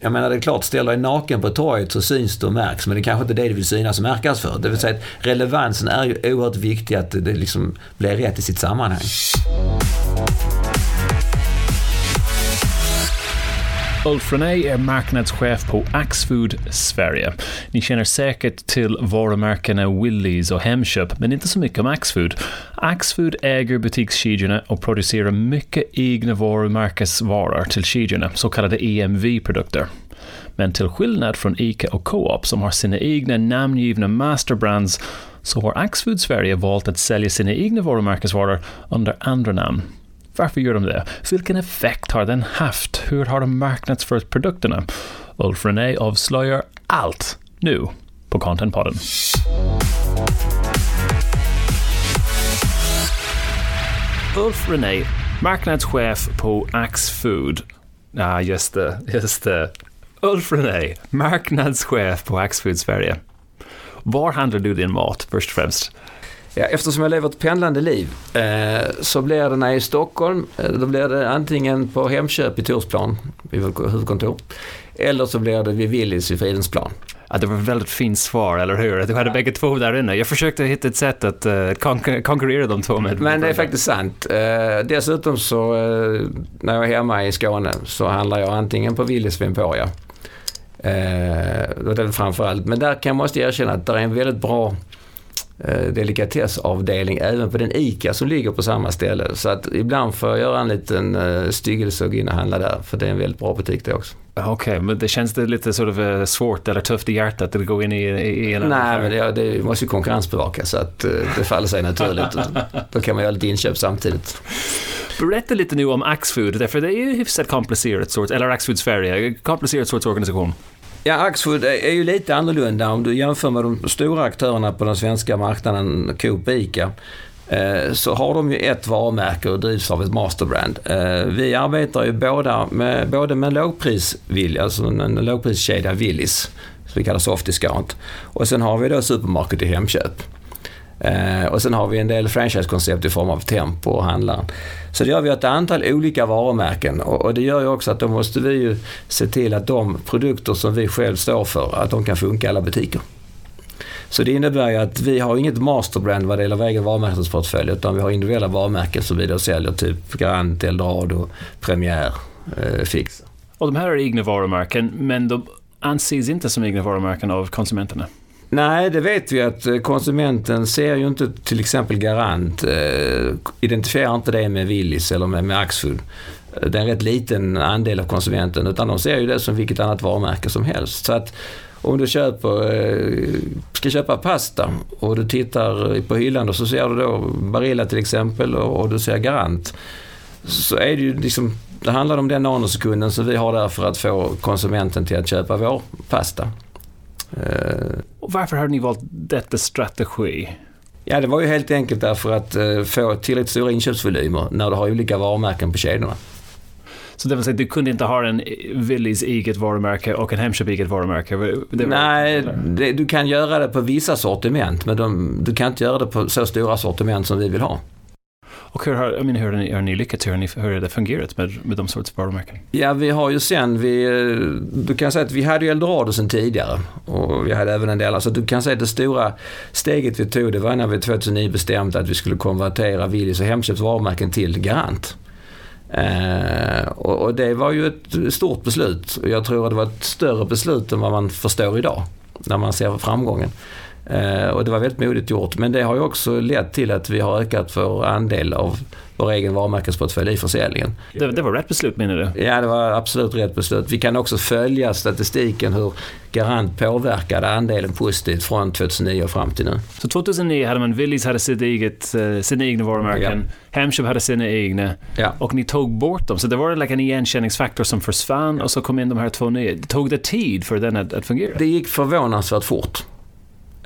Jag menar det är klart, ställer dig naken på torget så syns du och märks men det är kanske inte det du vill synas och märkas för. Det vill säga att relevansen är ju oerhört viktig att det liksom blir rätt i sitt sammanhang. Ulf René är marknadschef på Axfood Sverige. Ni känner säkert till varumärkena Willys och Hemköp, men inte så mycket om Axfood. Axfood äger butikskedjorna och producerar mycket egna varumärkesvaror till kedjorna, så kallade EMV-produkter. Men till skillnad från ICA och Coop som har sina egna namngivna masterbrands så har Axfood Sverige valt att sälja sina egna varumärkesvaror under andra namn. Varför gör de det? Vilken effekt har den haft? Hur har de marknadsfört produkterna? Ulf René avslöjar allt nu på Contentpodden. Ulf René, marknadschef på Axfood. Ja, ah, just det, just det. Ulf René, marknadschef på Axfood Sverige. Var handlar du din mat först och främst? Ja, eftersom jag lever ett pendlande liv eh, så blir det när jag är i Stockholm, eh, då blir det antingen på Hemköp i Torsplan, vid huvudkontor, eller så blir det vid Willys i Fridhemsplan. Ja, det var ett väldigt fint svar, eller hur? Du hade ja. bägge två där inne. Jag försökte hitta ett sätt att uh, konkur konkurrera de två med. Men det är faktiskt sant. Uh, dessutom så, uh, när jag är hemma i Skåne så handlar jag antingen på Willys vid Emporia. Uh, det är framförallt. Men där kan jag måste erkänna att det är en väldigt bra delikatessavdelning även på den ICA som ligger på samma ställe. Så att ibland får jag göra en liten uh, styggelse och gå in och handla där för det är en väldigt bra butik det också. Okej, okay, men det känns det lite sort of, uh, svårt eller tufft i hjärtat att gå in i, i en Nej, men det, det måste ju konkurrensbevaka så att det faller sig naturligt. Då kan man göra lite inköp samtidigt. Berätta lite nu om Axfood, därför det är ju hyfsat komplicerat sorts, eller Axfood Sverige, komplicerat sorts organisation. Ja, Axfood är ju lite annorlunda om du jämför med de stora aktörerna på den svenska marknaden, Coop och ICA. Eh, så har de ju ett varumärke och drivs av ett masterbrand. Eh, vi arbetar ju båda med, både med lågprisvilja, alltså en lågpriskedja Willys, som vi kallar soft discount. Och sen har vi då supermarket i Hemköp. Eh, och sen har vi en del franchisekoncept i form av Tempo och handlaren. Så det gör vi ett antal olika varumärken och, och, det gör ju också att då måste vi ju se till att de produkter som vi själv står för, att de kan funka i alla butiker. Så det innebär ju att vi har inget masterbrand vad det gäller vår egen varumärkesportfölj utan vi har individuella varumärken som vi då säljer, typ Garant, Eldorado, Premiär, eh, Fix. Och de här är egna varumärken men de anses inte som egna varumärken av konsumenterna? Nej, det vet vi att eh, konsumenten ser ju inte till exempel Garant, eh, identifierar inte det med Willys eller med, med Axfood. Eh, det är en rätt liten andel av konsumenten utan de ser ju det som vilket annat varumärke som helst. Så att om du köper, ska köpa pasta och du tittar på hyllan och så ser du då Barilla till exempel och du ser Garant. Så är det ju liksom, det handlar om den nanosekunden som vi har där för att få konsumenten till att köpa vår pasta. Eh, och varför har ni valt detta strategi? Ja, det var ju helt enkelt därför att uh, få tillräckligt stora inköpsvolymer när du har olika varumärken på kedjorna. Så det vill säga, du kunde inte ha en Willys eget varumärke och en Hemköp eget varumärke? Var, Nej, det, du kan göra det på vissa sortiment men de, du kan inte göra det på så stora sortiment som vi vill ha. Och hur har, mean, hur har, ni, har ni lyckats? Hur har, ni, hur har det fungerat med, med de sorts varumärken? Ja, vi har ju sen, vi, du kan säga att vi hade ju Eldorado sen tidigare och vi hade även en del, alltså du kan säga att det stora steget vi tog det var när vi 2009 bestämde att vi skulle konvertera Willys och Hemköps varumärken till Garant. Eh, och, och, det var ju ett stort beslut. Jag tror att det var ett större beslut än vad man förstår idag när man ser framgången. Eh, och det var väldigt modigt gjort. Men det har ju också lett till att vi har ökat vår andel av vår egen varumärkesportfölj i försäljningen. Det, det, var rätt beslut menar du? Ja, det var absolut rätt beslut. Vi kan också följa statistiken hur Garant påverkade andelen positivt från 2009 och fram till nu. Så 2009 hade man Willys hade sitt eget, uh, sina egna varumärken, ja. Hemköp hade sina egna ja. och ni tog bort dem. Så det var like en igenkänningsfaktor som försvann ja. och så kom in de här två nya. Tog det tid för den att, att fungera? Det gick förvånansvärt fort.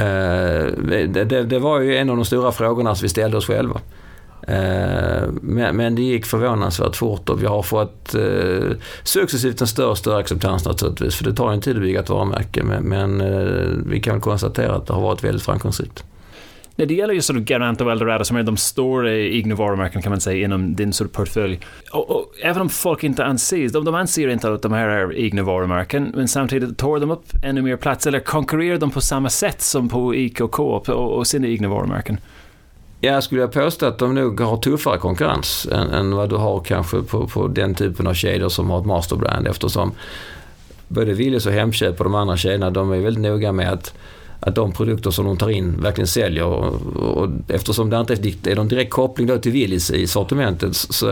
Eh, det, det, det, var ju en av de stora frågorna som vi ställde oss själva. Eh, men, men det gick förvånansvärt fort och vi har fått eh, successivt en större och större acceptans naturligtvis. För det tar ju en tid att bygga ett varumärke men, men vi kan väl konstatera att det har varit väldigt framgångsrikt. När det gäller just sort of Garant och Eldorado som är de stora egna varumärken kan man säga inom din sort of portfölj. Och, och, även om folk inte anser, de, de anser inte att de här är egna varumärken, men samtidigt tar de upp ännu mer plats eller konkurrerar de på samma sätt som på IK och Coop och, och sina egna varumärken? Jag skulle påstå att de nog har tuffare konkurrens än, än vad du har kanske på, på den typen av kedjor som har ett masterbrand eftersom både Willys och Hemköp och de andra kedjorna de är väldigt noga med att att de produkter som de tar in verkligen säljer. Och, och eftersom det inte är någon direkt koppling då till Willys i sortimentet så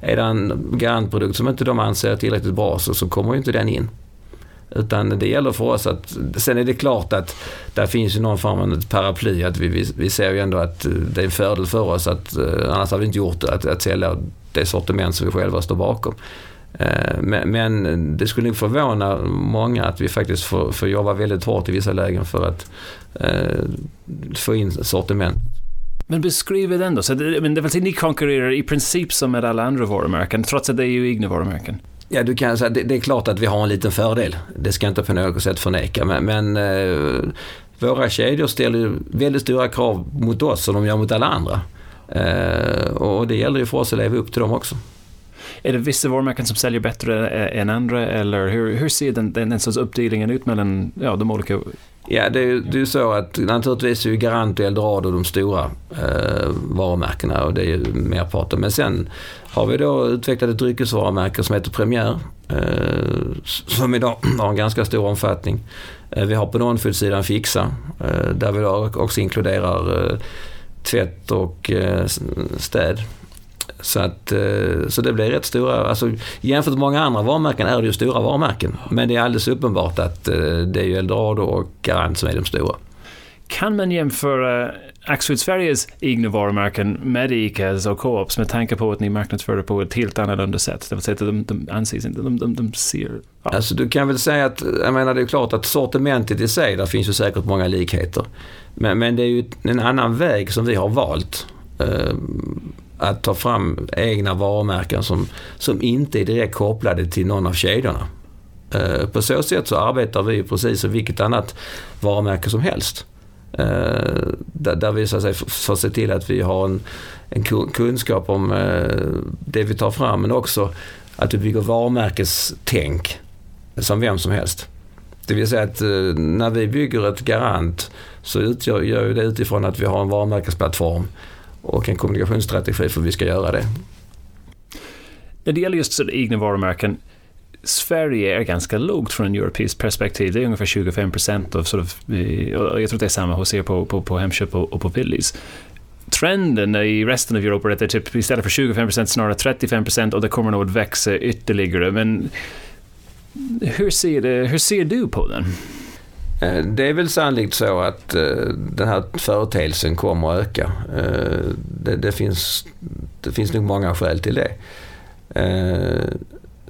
är det en garantprodukt som inte de anser är tillräckligt bra så, så kommer ju inte den in. Utan det gäller för oss att, sen är det klart att där finns ju någon form av paraply. Att vi, vi, vi ser ju ändå att eh, det är en fördel för oss att, eh, annars har vi inte gjort det, att, att sälja det sortiment som vi själva står bakom. Eh, men det skulle nog förvåna många att vi faktiskt får, får jobba väldigt hårt i vissa lägen för att eh, få in sortiment. Men beskriv den då. Så det, men det vill säga, ni konkurrerar i princip som med alla andra varumärken, trots att det är ju egna varumärken. Ja, du kan säga det, det är klart att vi har en liten fördel. Det ska jag inte på något sätt förneka. Men, men eh, våra kedjor ställer väldigt stora krav mot oss som de gör mot alla andra. Eh, och det gäller ju för oss att leva upp till dem också. Är det vissa varumärken som säljer bättre eh, än andra eller hur, hur ser den, den, den sorts uppdelningen ut mellan ja, de olika Ja, det är ju så att naturligtvis är ju Garant och Eldorado de stora eh, varumärkena och det är ju merparten. Men sen har vi då utvecklat ett dryckesvarumärke som heter Premiär eh, som idag har en ganska stor omfattning. Eh, vi har på non-food-sidan Fixa eh, där vi då också inkluderar eh, tvätt och eh, städ. Så, att, eh, så det blir rätt stora, alltså jämfört med många andra varumärken är det ju stora varumärken. Men det är alldeles uppenbart att eh, det är ju Eldorado och Garant som är de stora. Kan man jämföra Axfood Sveriges egna varumärken med Icas och Coops med tanke på att ni marknadsför det på ett helt annorlunda sätt? Det vill säga att de, de anses inte, de, de, de ser... Ja. Alltså du kan väl säga att, jag menar det är klart att sortimentet i sig, där finns ju säkert många likheter. Men, men det är ju en annan väg som vi har valt. Att ta fram egna varumärken som, som inte är direkt kopplade till någon av kedjorna. Eh, på så sätt så arbetar vi precis som vilket annat varumärke som helst. Eh, där, vi så att säga, får se till att vi har en, en kunskap om eh, det vi tar fram men också att vi bygger varumärkestänk som vem som helst. Det vill säga att eh, när vi bygger ett Garant så utgör gör det utifrån att vi har en varumärkesplattform och en kommunikationsstrategi för hur vi ska göra det. När det gäller just egna varumärken, Sverige är ganska lågt från en europeisk perspektiv. Det är ungefär 25 procent av, sort of, eh, jag tror det är samma hos er på, på, på Hemköp och, och på Willys trenden i resten av Europa är att det är typ istället för 25 procent snarare 35 procent och det kommer nog att växa ytterligare. Men hur ser, det, hur ser du på den? Eh, det är väl sannolikt så att eh, den här företeelsen kommer att öka. Eh, det, det, finns, det finns nog många skäl till det.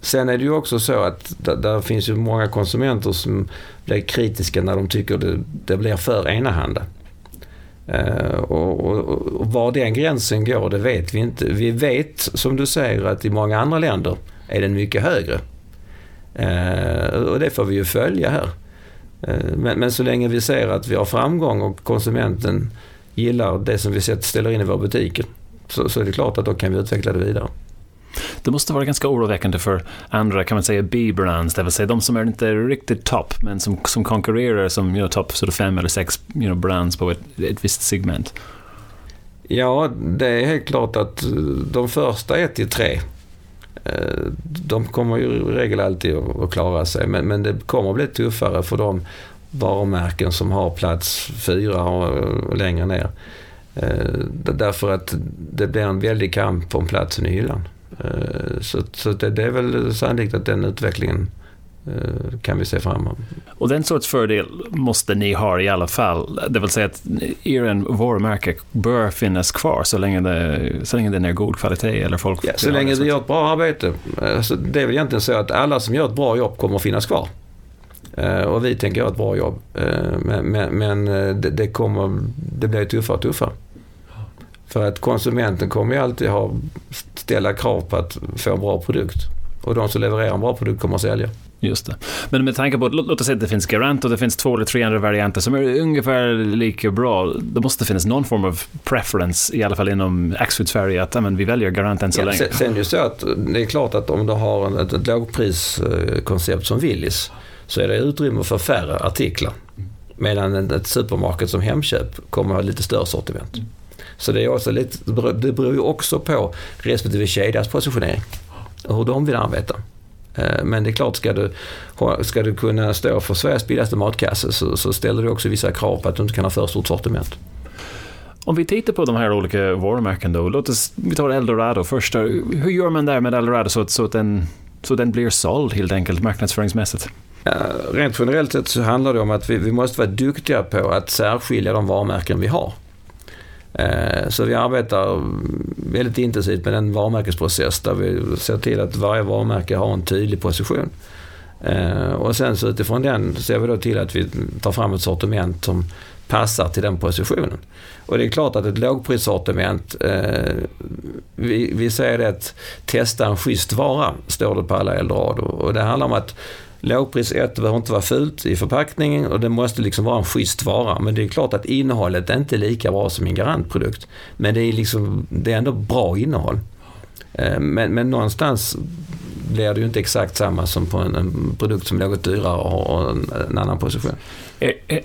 Sen är det ju också så att där, finns ju många konsumenter som blir kritiska när de tycker det, det blir för enahanda. Och, och, och var den gränsen går, det vet vi inte. Vi vet, som du säger, att i många andra länder är den mycket högre. Och det får vi ju följa här. Eh, men, men, så länge vi ser att vi har framgång och konsumenten gillar det som vi ställer in i våra butiker så, så är det klart att då kan vi utveckla det vidare. Det måste vara ganska oroväckande för andra, kan man säga, B-brands, det vill säga de som är inte riktigt topp, men som, som konkurrerar som you know, topp fem eller sex you know, brands på ett, ett visst segment. Ja, det är helt klart att de första ett till tre Eh, de kommer ju i regel alltid att klara sig men, men det kommer att bli tuffare för de varumärken som har plats fyra och längre ner. Eh, därför att det blir en väldig kamp om platsen i hyllan. Eh, så, så det, det är väl sannolikt att den utvecklingen Eh, kan vi se fram emot. Och den sorts fördel måste ni ha i alla fall. Det vill säga att er varumärke bör finnas kvar så länge, det, så länge den är god kvalitet. Eller folk ja, så länge vi gör ett bra arbete. Alltså, det är väl egentligen så att alla som gör ett bra jobb kommer att finnas kvar. Eh, och vi tänker göra ett bra jobb. Men, men, men det, det, kommer, det blir tuffare och tuffare. För att konsumenten kommer ju alltid ha, ställa krav på att få en bra produkt. Och de som levererar en bra produkt kommer att sälja. Just det. Men med tanke på, att, låt oss säga att det finns Garant och det finns två eller tre andra varianter som är ungefär lika bra. Det måste finnas någon form av preference, i alla fall inom Axfood Sverige, att men, vi väljer Garant än så Ja, länge. sen, sen är det ju så att det är klart att om du har ett, ett lågpriskoncept som Willys så är det utrymme för färre artiklar. Medan ett, supermarket som Hemköp kommer att ha lite större sortiment. Så det, är också lite, det beror ju också på respektive kedjas positionering och hur de vill arbeta. Eh, Men det är klart, ska du, ska du kunna stå för Sveriges billigaste matkasse så, så ställer det också vissa krav på att du inte kan ha för stort sortiment. Om vi tittar på de här olika varumärken då, låt oss, vi tar Eldorado först. Hur gör man där med Eldorado så att, så att, den, så att den blir såld helt enkelt marknadsföringsmässigt? Ja, rent generellt sett så handlar det om att vi, vi måste vara duktiga på att särskilja de varumärken vi har. Eh, så vi arbetar väldigt intensivt med en varumärkesprocess där vi ser till att varje varumärke har en tydlig position. Eh, och sen så utifrån den ser vi då till att vi tar fram ett sortiment som passar till den positionen. Och det är klart att ett lågprissortiment, eh, vi, vi säger det att testa en schysst vara, står det på alla Eldorado. Och det handlar om att Lågpris 1 behöver inte vara fult i förpackningen och det måste liksom vara en schysst vara. Men det är klart att innehållet är inte lika bra som en garantprodukt. Men det är, liksom, det är ändå bra innehåll. Eh, Men, men någonstans blir det ju inte exakt samma som på en, en produkt som är något dyrare och har en, en annan position. Är, är,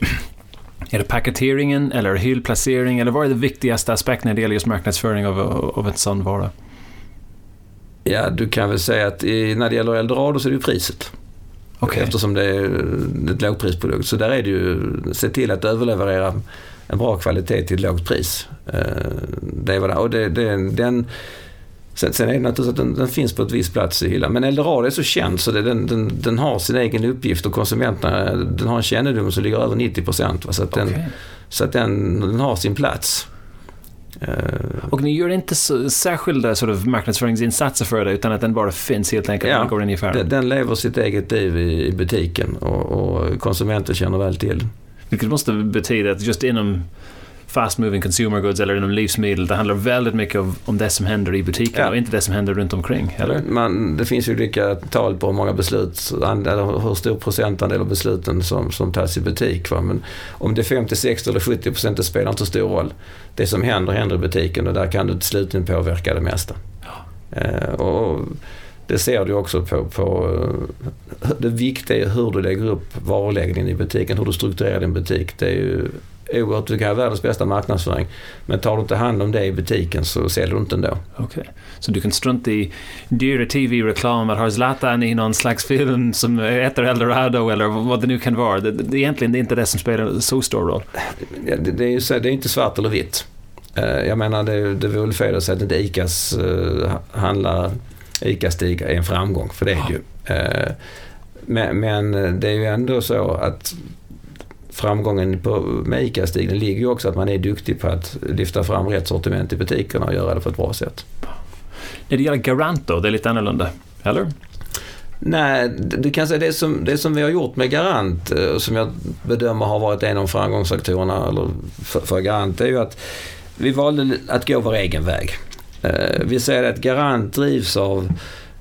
är det paketeringen eller hyllplacering eller vad är det viktigaste aspekten när det gäller just marknadsföring av, av en sån vara? Ja, du kan väl säga att i, när det gäller Eldorado så är det ju priset. Okej. Eftersom det är ett lågprisprodukt. Så där är det ju, se till att överleverera en bra kvalitet till ett lågt pris. Eh, Det är vad det Och det, det, den, sen, sen är det naturligtvis att den, den finns på ett visst plats i hyllan. Men Eldorado är så känd så det, den, den, den har sin egen uppgift och konsumenterna den har en kännedom som ligger över 90 procent. Så, att den, Okej. så att den, den har sin plats. Eh, Och ni gör inte så, särskilda sort of marknadsföringsinsatser för det utan att den bara finns helt enkelt när Ja, man går in i affären? Den, den lever sitt eget liv i, i butiken och, och konsumenter känner väl till. Vilket måste betyda att just inom fast moving consumer goods eller inom livsmedel, det handlar väldigt mycket om, om det som händer i butiken Ja. och inte det som händer runt omkring, eller? Man, det finns ju olika tal på hur många beslut, eller hur stor procentandel av besluten som, som tas i butik. Va? Men om det är 50, 60 eller 70 procent, det spelar inte så stor roll. Det som händer, händer i butiken och där kan du till slut påverka det mesta. Eh, och det ser du också på, på eh, det viktiga är hur du lägger upp varuläggningen i butiken, hur du strukturerar din butik. Det är ju oerhört, du kan ha världens bästa marknadsföring. Men tar du inte hand om det i butiken så säljer du inte ändå. Okej. Så du kan strunta i dyra TV-reklam, att ha Zlatan i någon slags film som heter Eldorado eller vad det nu kan vara. Det, det, egentligen det är inte det som spelar så stor roll. Ja, det, det, är det är inte svart eller vitt. Eh, Jag menar det, det vore fel att säga att inte ICAs uh, handlar, ICA-Stig är en framgång, för det är det ju. Eh, Men, men det är ju ändå så att framgången på, med ICA-Stig den ligger ju också att man är duktig på att lyfta fram rätt sortiment i butikerna och göra det på ett bra sätt. När det gäller Garant då, det är lite annorlunda, eller? Nej, du kan säga det som, det som vi har gjort med Garant eh, som jag bedömer har varit en av framgångsfaktorerna eller för, för Garant är ju att vi valde att gå vår egen väg. Eh, Vi säger att Garant drivs av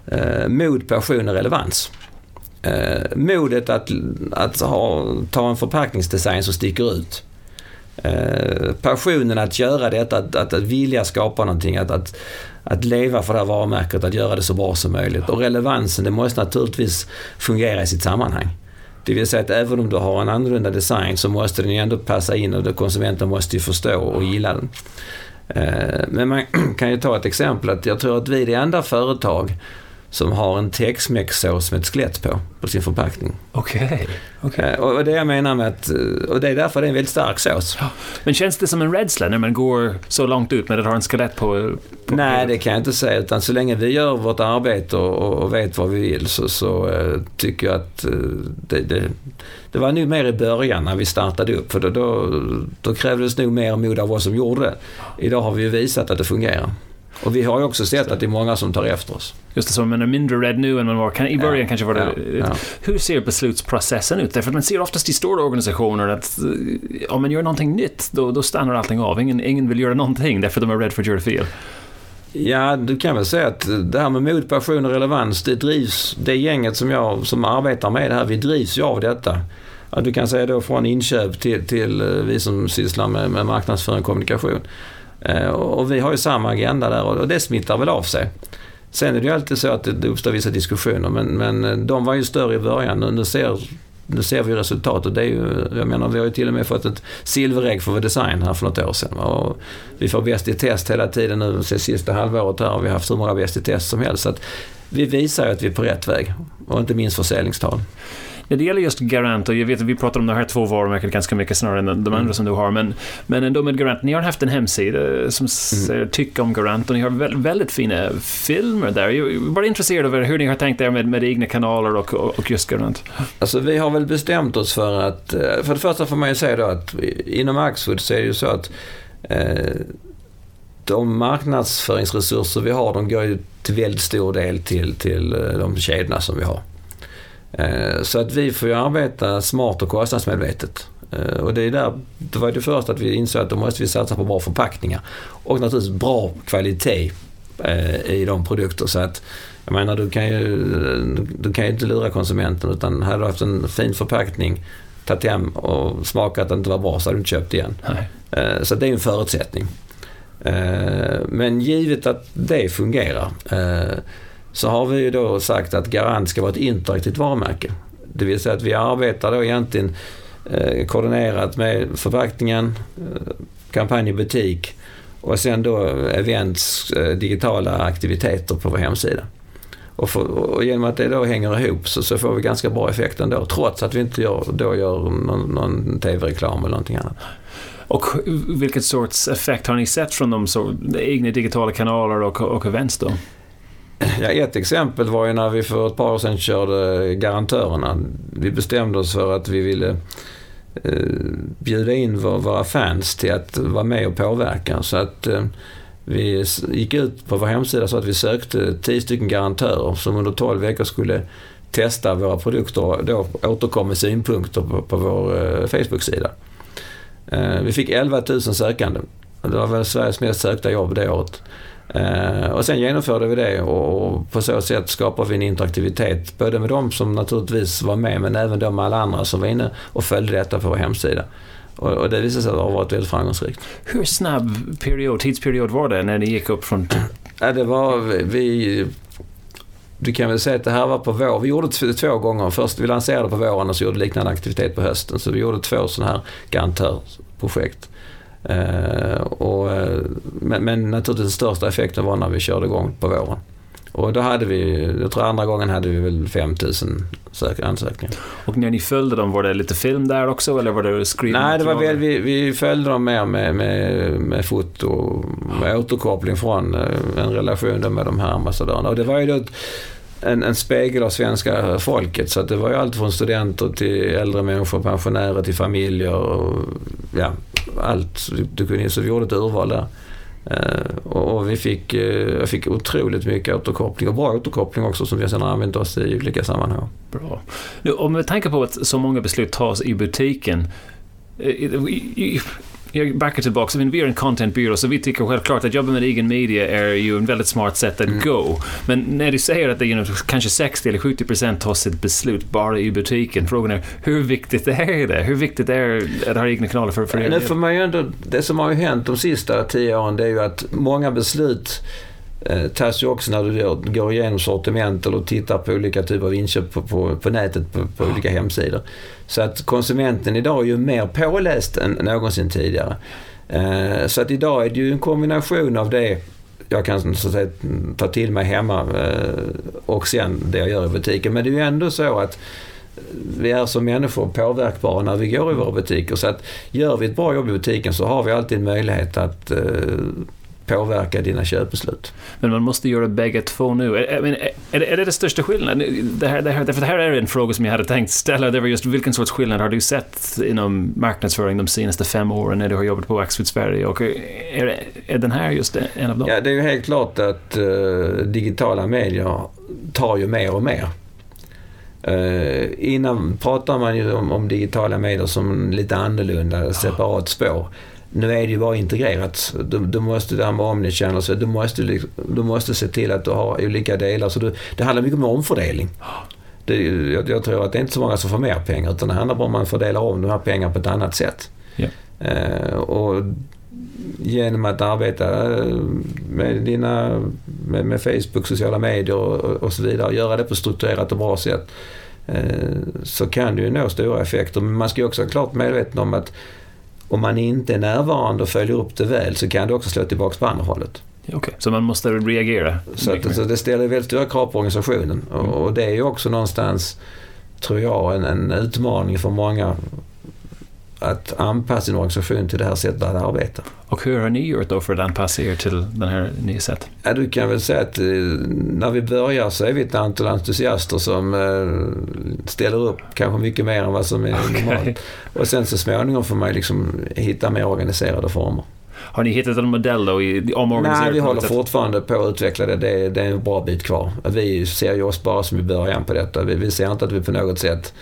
eh, mod, passion och relevans. Eh, Modet att, att ha, ta en förpackningsdesign som sticker ut. Eh, passionen att göra detta, att, att, att vilja skapa någonting, att, att, att leva för det här varumärket, att göra det så bra som möjligt. Och relevansen, det måste naturligtvis fungera i sitt sammanhang. Det vill säga att även om du har en annorlunda design så måste den ju ändå passa in och konsumenten måste ju förstå och gilla den. Eh, men man kan ju ta ett exempel att jag tror att vi är det enda företag som har en Tex-Mex-sås med ett skelett på, på sin förpackning. Okej. Eh, Och och det jag menar med att, eh, och det är därför det är en väldigt stark sås. Men känns det som en rädsla när man går så långt ut med att ha en skelett på... på Nej, det kan jag inte säga. Utan så länge vi gör vårt arbete och, och vet vad vi vill så, så eh, tycker jag att eh, det, det, det var nog mer i början när vi startade upp. För då, då, då krävdes nog mer mod av oss som gjorde det. Idag har vi ju visat att det fungerar. Och vi har ju också sett att det är många som tar efter oss. Just det, så man är mindre rädd nu än man var. Kan, I början Ja, kanske var det... ja, ja. Hur ser beslutsprocessen ut? Därför att man ser oftast i stora organisationer att eh, om man gör någonting nytt, då, då stannar allting av. Ingen, ingen vill göra någonting därför att de är rädda för att göra fel. Ja, du kan väl säga att det här med mod, passion och relevans, det drivs, det gänget som jag som arbetar med det här, vi drivs ju av detta. Ja, du kan säga då från inköp till, till eh, vi som sysslar med, med marknadsföring och kommunikation. Eh, och vi har ju samma agenda där och det smittar väl av sig. Sen är det ju alltid så att det uppstår vissa diskussioner men, men eh, de var ju större i början. Nu ser, nu ser vi resultatet. Det är ju, jag menar, vi har ju till och med fått ett silverägg för vår design här för något år sedan. Och vi får bäst i test hela tiden nu, sen sista halvåret här har vi haft hur många bäst i test som helst. Så att vi visar ju att vi är på rätt väg och inte minst försäljningstal. När det gäller just Garant, och jag vet att vi pratar om de här två varumärkena ganska mycket snarare än de andra mm. som du har, men, men ändå med Garant, ni har haft en hemsida som mm. tycka om Garant och ni har väldigt, väldigt fina filmer där. Jag är bara intresserad av hur ni har tänkt er med, med egna kanaler och, och, och just Garant. Alltså vi har väl bestämt oss för att, eh, för det första får man ju säga då att inom Axfood så är det ju så att eh, de marknadsföringsresurser vi har, de går ju till väldigt stor del till, till eh, de kedjorna som vi har. Eh, så att vi får ju arbeta smart och kostnadsmedvetet. Eh, och det, är där, det var det första att vi insåg att då måste vi satsa på bra förpackningar. Och naturligtvis bra kvalitet eh, i de produkter. Så att, jag menar, du kan ju, du kan ju inte lura konsumenten utan hade du haft en fin förpackning, tagit hem och smakat att det inte var bra så hade du inte köpt igen. Nej. Så det är en förutsättning. Men givet att det fungerar så har vi ju då sagt att Garant ska vara ett interaktivt varumärke. Det vill säga att vi arbetar då egentligen eh, koordinerat med förpackningen, eh, kampanj i butik och sen då events, eh, digitala aktiviteter på vår hemsida. Och, för, och genom att det då hänger ihop så, så, får vi ganska bra effekt ändå trots att vi inte gör, då gör någon, någon tv-reklam eller någonting annat. Och vilket sorts effekt har ni sett från de så, egna digitala kanaler och, och events då? Ja, ett exempel var ju när vi för ett par år sedan körde Garantörerna. Vi bestämde oss för att vi ville eh, bjuda in våra fans till att vara med och påverka. Så att eh, vi gick ut på vår hemsida så att vi sökte 10 stycken garantörer som under 12 veckor skulle testa våra produkter och då återkom med synpunkter på, på vår eh, Facebook-sida. Eh, vi fick 11 000 sökande. Det var väl Sveriges mest sökta jobb det året. Uh, och sen genomförde vi det och, och på så sätt skapade vi en interaktivitet. Både med de som naturligtvis var med men även de alla andra som var inne och följde detta på vår hemsida. Och, och det visade sig ha varit väldigt framgångsrikt. Hur snabb period, tidsperiod var det när ni gick upp från... Ja, det var vi... Du kan väl säga att det här var på vår. Vi gjorde det två gånger. Först vi lanserade på våren och så gjorde liknande aktivitet på hösten. Så vi gjorde två sådana här garantörprojekt. Uh, och, eh, men, men naturligtvis den största effekten var när vi körde igång på våren. Och då hade vi, jag tror andra gången hade vi väl 5000 ansökningar. Och när ni följde dem, var det lite film där också eller var det screen Nej, det var väl, vi, vi följde dem mer med, med, med foto, med återkoppling från eh, en relation med de här ambassadörerna. Och det var ju då en, en spegel av svenska folket. Så att det var ju allt från studenter till äldre människor, pensionärer till familjer och ja, allt. Du kunde, så vi gjorde ett urval där. Uh, och vi fick, uh, jag fick otroligt mycket återkoppling och bra återkoppling också som vi sedan har använt oss i olika sammanhang. Bra. Nu, om vi tänker på att så många beslut tas i butiken. Eh, jag backar tillbaka, vi är en content-byrå så vi tycker självklart att jobba med egen media är ju en väldigt smart sätt att mm. gå. Men när du säger att det är kanske 60 eller 70 procent tar sitt beslut bara i butiken. Frågan är, hur viktigt är det? Hur viktigt är att ha egna kanaler för, för det? Får man ju ändå, det som har hänt de sista tio åren det är ju att många beslut tas ju också när du går igenom sortiment eller tittar på olika typer av inköp på, på, på nätet på, på olika hemsidor. Så att konsumenten idag är ju mer påläst än någonsin tidigare. Eh, så att idag är det ju en kombination av det jag kan så att säga, ta till mig hemma eh, och sen det jag gör i butiken. Men det är ju ändå så att vi är som människor påverkbara när vi går i våra butiker. Så att gör vi ett bra jobb i butiken så har vi alltid en möjlighet att eh, påverka dina köpbeslut. Men man måste göra bägge två nu. Är, är, är, det det största skillnaden? Det här, det, här, det här är en fråga som jag hade tänkt ställa. Det var just vilken sorts skillnad har du sett inom marknadsföring de senaste fem åren när du har jobbat på Axfood Sverige? Och är, är den här just en av dem? Ja, det är ju helt klart att uh, digitala medier tar ju mer och mer. Uh, innan pratade man ju om, om digitala medier som lite annorlunda, separat spår. Nu är det ju bara integrerat. Du, du måste, det här med omnichannel, du måste, liksom, du måste se till att du har olika delar. Så du, det handlar mycket om omfördelning. Det, jag, jag, tror att det är inte så många som får mer pengar utan det handlar bara om att man fördelar om de här pengarna på ett annat sätt. Ja. Eh, och genom att arbeta eh, med, dina, med, med Facebook, sociala medier och, och så vidare, göra det på ett strukturerat och bra sätt eh, så kan du ju nå stora effekter. Men man ska ju också vara klart medveten om att om man inte är närvarande och följer upp det väl så kan det också slå tillbaka på andra hållet. Okay. Så man måste reagera? Så, att, så det ställer väldigt stora krav på organisationen. Mm. Och det är ju också någonstans, tror jag, en, en utmaning för många att anpassa sin organisation till det här sättet att arbeta. Och hur har ni gjort då för att anpassa er till den här nya sättet? Ja, du kan väl säga att eh, när vi börjar så är vi ett antal entusiaster som eh, ställer upp kanske mycket mer än vad som är okay. normalt. Och sen så småningom får man liksom hitta mer organiserade former. Har ni hittat en modell då i omorganiserat? Nej, vi håller fortfarande på att utveckla det. det. Det är en bra bit kvar. Vi ser ju oss bara som i början på detta. Vi, vi ser inte att vi på något sätt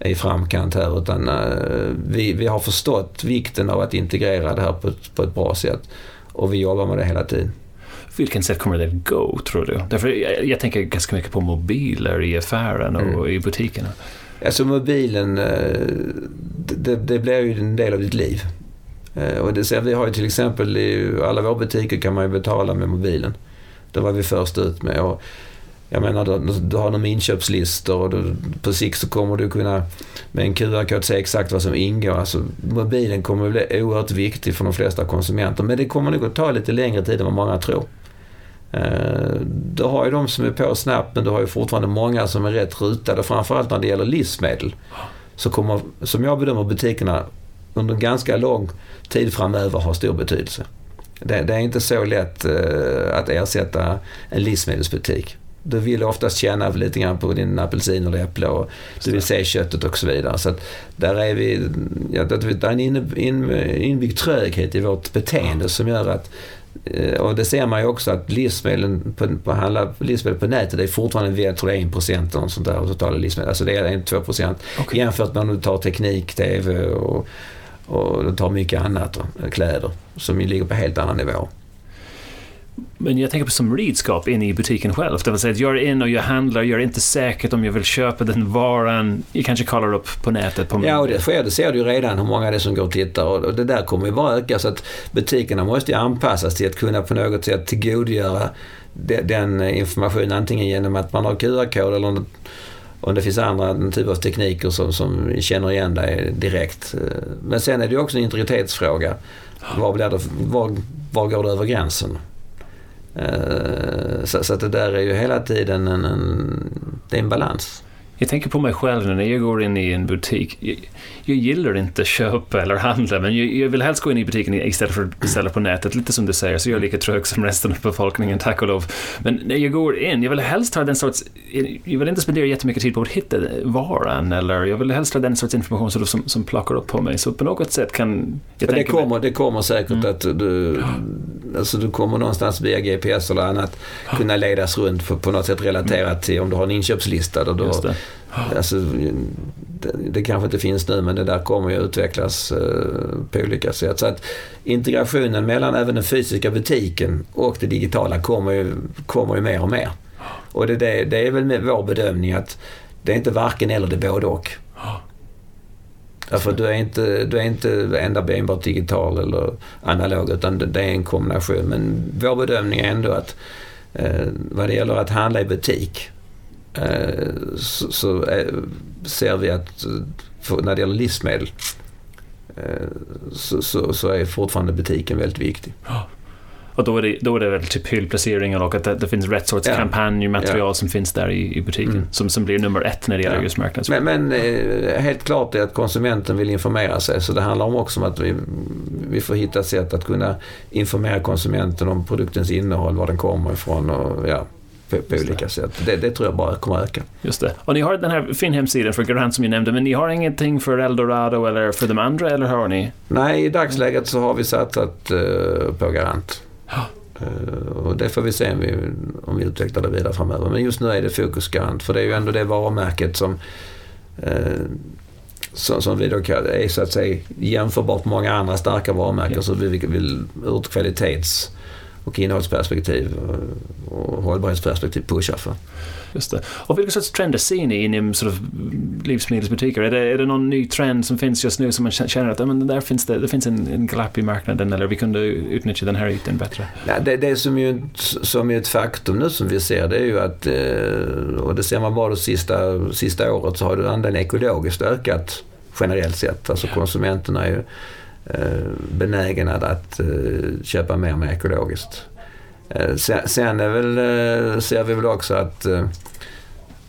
i framkant här utan uh, vi, vi har förstått vikten av att integrera det här på ett, på ett bra sätt och vi jobbar med det hela tiden. Vilken sätt kommer det att gå, tror du? Därför jag, jag tänker ganska mycket på mobiler i affären och mm. i butikerna. Alltså mobilen, eh, det, det blir ju en del av ditt liv. Eh, och det ser, vi har ju till exempel i alla våra butiker kan man ju betala med mobilen. Det var vi först ut med. Och jag menar, du, du har de inköpslistor och du, på sikt så kommer du kunna med en QR-kod se exakt vad som ingår. Alltså, mobilen kommer bli oerhört viktig för de flesta konsumenter. Men det kommer nog att ta lite längre tid än vad många tror. Eh, du har ju de som är på snabbt men du har ju fortfarande många som är rätt rutade. Framförallt när det gäller livsmedel. Så kommer, som jag bedömer butikerna, under ganska lång tid framöver ha stor betydelse. Det, det är inte så lätt eh, att ersätta en livsmedelsbutik. Du vill oftast känna lite grann på din apelsin eller äpple och du vill se köttet och så vidare. Så där är vi, ja, det är en inbyggd tröghet i vårt beteende som gör att eh, och det ser man ju också att livsmedlen på, på, handla livsmedel på nätet är fortfarande, jag tror det är 1 procent eller sånt där totala livsmedel. Alltså det är 1-2 procent. Okay. Jämfört med om du tar teknik, TV och, och du tar mycket annat, kläder, som ligger på helt annan nivå. Men jag tänker på som redskap inne i butiken själv. Det vill säga att jag är in och jag handlar, jag är inte säker om jag vill köpa den varan. Jag kanske kollar upp på nätet. På ja, och det sker. Det ser du ju redan hur många det är som går och tittar. Och det där kommer ju bara öka. Så att butikerna måste ju anpassas till att kunna på något sätt tillgodogöra den informationen. Antingen genom att man har QR-kod eller om det finns andra typer av tekniker som, som känner igen dig direkt. Men sen är det ju också en integritetsfråga. Var, blir det, var, var går det över gränsen? Eh, så, så att det där är ju hela tiden en, en, det är en balans. Jag tänker på mig själv när jag går in i en butik. Jag, jag gillar inte att köpa eller handla, men jag, jag, vill helst gå in i butiken istället för att beställa på nätet. Lite som du säger, så jag är lika trög som resten av befolkningen, tack och lov. Men när jag går in, jag vill helst ha den sorts... Jag vill inte spendera jättemycket tid på att hitta varan, eller jag vill helst ha den sorts information som, som, som plockar upp på mig. Så på något sätt kan... Jag det, kommer, det kommer säkert mm. att du... Alltså du kommer någonstans via GPS eller annat kunna ledas runt på, på något sätt relaterat till om du har en inköpslista. Där du har, Alltså, det, det kanske inte finns nu men det där kommer ju utvecklas eh, på olika sätt. Så att integrationen mellan även den fysiska butiken och det digitala kommer ju, kommer ju mer och mer. Och det, det, det är väl vår bedömning att det är inte varken eller, det är både och. Därför du är inte, du är inte enda enbart digital eller analog utan det är en kombination. Men vår bedömning är ändå att eh, vad det gäller att handla i butik så, så ser vi att när det gäller livsmedel eh, så, så, så, är fortfarande butiken väldigt viktig. Och då är det, då är det väl typ hyllplaceringar och att det, det finns rätt sorts ja. kampanjmaterial ja. som finns där i, i butiken. Mm. Som, som blir nummer ett när det gäller ja. just marknadsföring. Men, men eh, helt klart är att konsumenten vill informera sig. Så det handlar om också om att vi, vi får hitta sätt att kunna informera konsumenten om produktens innehåll, var den kommer ifrån och ja, på, på olika sätt. Det, det, tror jag bara kommer att öka. Just det. Och ni har den här fin hemsidan för Garant som ni nämnde, men ni har ingenting för Eldorado eller för de andra, eller har ni? Nej, i dagsläget så har vi satsat uh, på Garant. Uh, och det får vi se om vi, om vi utvecklar det vidare framöver. Men just nu är det fokus Garant, för det är ju ändå det varumärket som uh, som, som vi då kan, är så att säga jämförbart med många andra starka varumärken Ja. så vi vill ur kvalitets och innehållsperspektiv och, hållbarhetsperspektiv pusha för. Just det. Och vilka sorts trender ser ni inom sort of livsmedelsbutiker? Är det, är det någon ny trend som finns just nu som man känner att men där finns det, det finns en, en glapp i marknaden eller vi kunde utnyttja den här ytan bättre? Ja, det, det som, ju, som är ett faktum nu som vi ser det är ju att, eh, och det ser man bara det sista, sista året, så har andelen ekologiskt ökat generellt sett. Alltså konsumenterna är ju eh, benägna att eh, köpa mer med ekologiskt. Eh, Sen, är väl, ser vi väl också att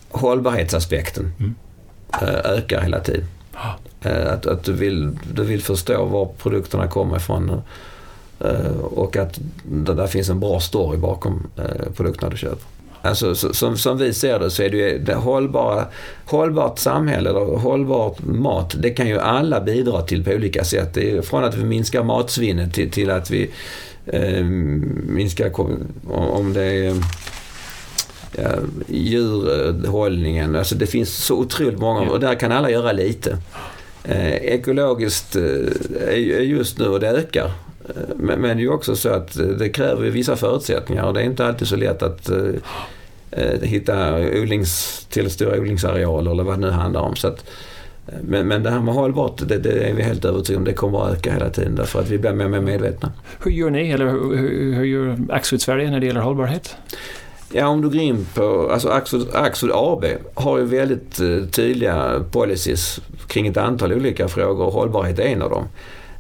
hållbarhetsaspekten Mm. ökar hela tiden. Ja. Eh, Att, att du, vill, du vill förstå var produkterna kommer ifrån och att det där finns en bra story bakom produkterna du köper. Alltså, så- som, som vi ser det så är det ju det hållbara, hållbart samhälle eller hållbart mat, det kan ju alla bidra till på olika sätt. Det är från att vi minskar matsvinnet till, till att vi eh, minskar om det är ja, djurhållningen. Alltså det finns så otroligt många och där kan alla göra lite. Eh, ekologiskt eh, är just nu och det ökar. Men, men det är ju också så att eh, det kräver vissa förutsättningar och det är inte alltid så lätt att eh, eh, hitta odlings, till stora odlingsarealer eller vad det nu handlar om. Så att, men, men det här med hållbart, det, det är vi helt övertygade om. Det kommer att öka hela tiden därför att vi blir mer och mer medvetna. Hur gör ni, eller hur, hur, hur gör Axfood Sverige när det gäller hållbarhet? Ja, om du går in på... Alltså Axfood, Axfood AB har ju väldigt tydliga policies kring ett antal olika frågor och hållbarhet är en av dem.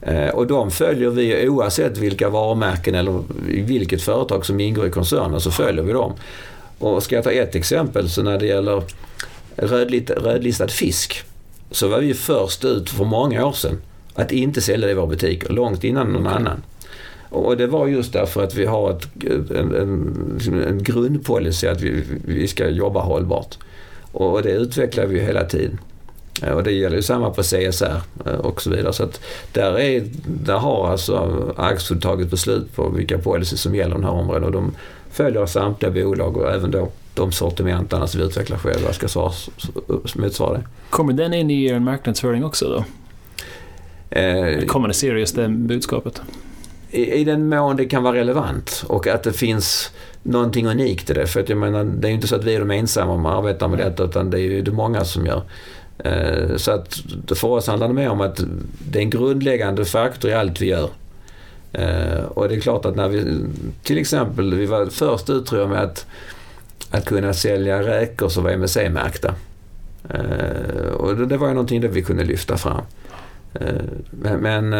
Eh, och de följer vi oavsett vilka varumärken eller vilket företag som ingår i koncernen så följer vi dem. Och ska jag ta ett exempel så när det gäller rödlistad fisk så var vi först ut för många år sedan att inte sälja det i våra butiker, långt innan någon annan. Och det var just därför att vi har ett, en, en, en grundpolicy att vi, vi ska jobba hållbart. Och det utvecklar vi hela tiden. Och det gäller ju samma på CSR eh, och så vidare. Så att där, är, där har alltså Axfood tagit beslut på vilka policy som gäller i den här områden och de följer samtliga bolag och även då de sortimenterna som vi utvecklar själva ska svara, motsvara det. Kommer den in i er marknadsföring också då? Eh, Kommunicerar just det budskapet? i, I den mån det kan vara relevant och att det finns någonting unikt i det. För att jag menar, det är ju inte så att vi är de ensamma om att arbeta med detta utan det är ju det många som gör. Eh, så att för oss handlar det mer om att det är en grundläggande faktor i allt vi gör. Eh, och det är klart att när vi, till exempel, vi var först ut tror jag med att, att kunna sälja räkor som var MSC-märkta. Eh, och det, var ju någonting där vi kunde lyfta fram. Men,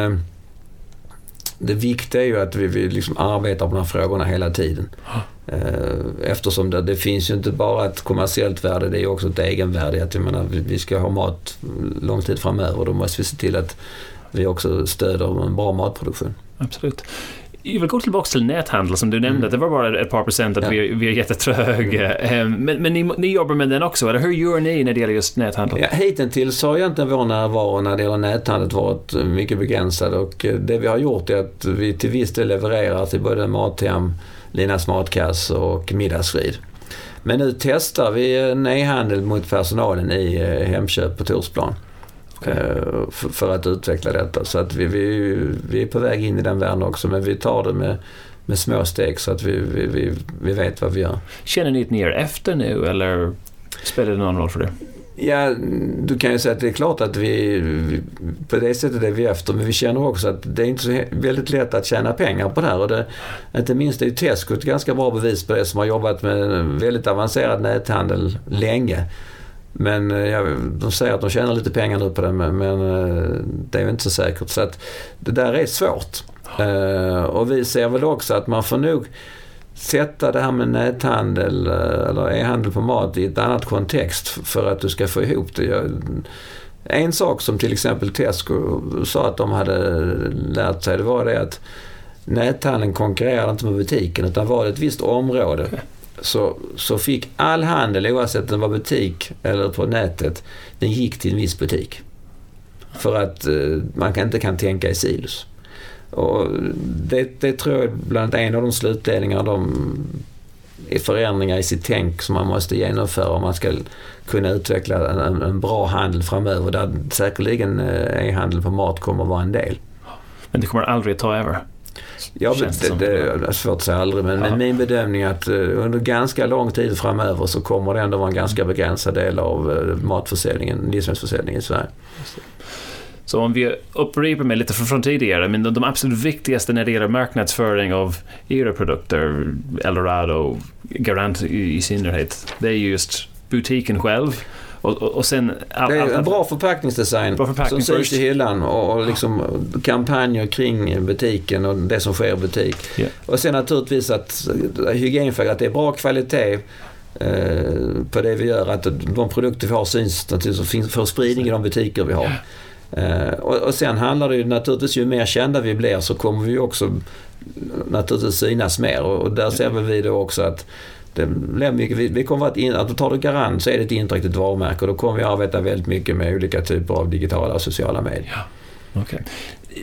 det viktiga är ju att vi, vi liksom arbetar på de här frågorna hela tiden. Ah. Eh, Eftersom det, det finns ju inte bara ett kommersiellt värde, det är också ett egenvärde. Att jag menar, vi, ska ha mat lång tid framöver. Då måste vi se till att vi också stöder en bra matproduktion. Absolut. Jag vill gå tillbaka till näthandel som du nämnde. Mm. Det var bara ett par procent att Ja. vi, vi är jättetröga. Eh, Men, men ni, ni jobbar med den också, eller hur gör ni när det gäller just näthandel? Ja, hittills har egentligen vår närvaro när det gäller näthandel varit mycket begränsad och eh, det vi har gjort är att vi till viss del levererar till både Mathem, Linas Matkasse och Middagsfrid. Men nu testar vi en e-handel mot personalen i eh, Hemköp på Torsplan. Okej. eh, för, för att utveckla detta. Så att vi, vi, vi är på väg in i den världen också men vi tar det med, med små steg så att vi, vi, vi, vi vet vad vi gör. Känner ni att ni är efter nu, eller spelar det någon roll för det? Ja, du kan ju säga att det är klart att vi, på det sättet är vi efter, men vi känner också att det är inte så väldigt lätt att tjäna pengar på det här. Och det, inte minst är ju Tesco ett ganska bra bevis på det som har jobbat med väldigt avancerad näthandel länge. Men eh, ja, de säger att de tjänar lite pengar nu på det, men, men eh, det är ju inte så säkert. Så att det där är svårt. Eh, och vi ser väl också att man får nog sätta det här med näthandel eh, eller e-handel på mat i ett annat kontext för att du ska få ihop det. Jag, en sak som till exempel Tesco sa att de hade lärt sig det var det att näthandeln konkurrerade inte med butiken utan var det ett visst område så, så fick all handel oavsett om det var butik eller på nätet den gick till en viss butik. För att eh, man kan, inte kan tänka i silos. Och det, det tror jag är bland annat en av de slutledningar de förändringar i sitt tänk som man måste genomföra om man ska kunna utveckla en, en bra handel framöver där säkerligen eh, e-handel på mat kommer vara en del. Men det kommer aldrig ta över? Ja, det, det, det, är svårt att säga aldrig, men, ja. men min bedömning är att under ganska lång tid framöver så kommer det ändå vara en ganska begränsad del av matförsäljningen, livsmedelsförsäljningen i Sverige. Så om vi upprepar mig lite från tidigare, men de absolut viktigaste när det gäller marknadsföring av era produkter, Eldorado, Garant i, synnerhet, det är just butiken själv. Och, och, och sen, all, det är en bra förpackningsdesign bra förpackning som syns i hyllan och, och liksom kampanjer kring butiken och det som sker i butik. Yeah. Och sen naturligtvis att hygienfaktor, att det är bra kvalitet eh, på det vi gör. Att de produkter vi har syns naturligtvis och får spridning i de butiker vi har. Eh, och, och sen handlar det ju naturligtvis, ju mer kända vi blir så kommer vi också naturligtvis synas mer och, och där ser vi då också att det blir mycket, vi, vi kommer att, in, att tar du Garant så är det ett interaktivt varumärke och då kommer vi arbeta väldigt mycket med olika typer av digitala och sociala medier. Ja. Okay.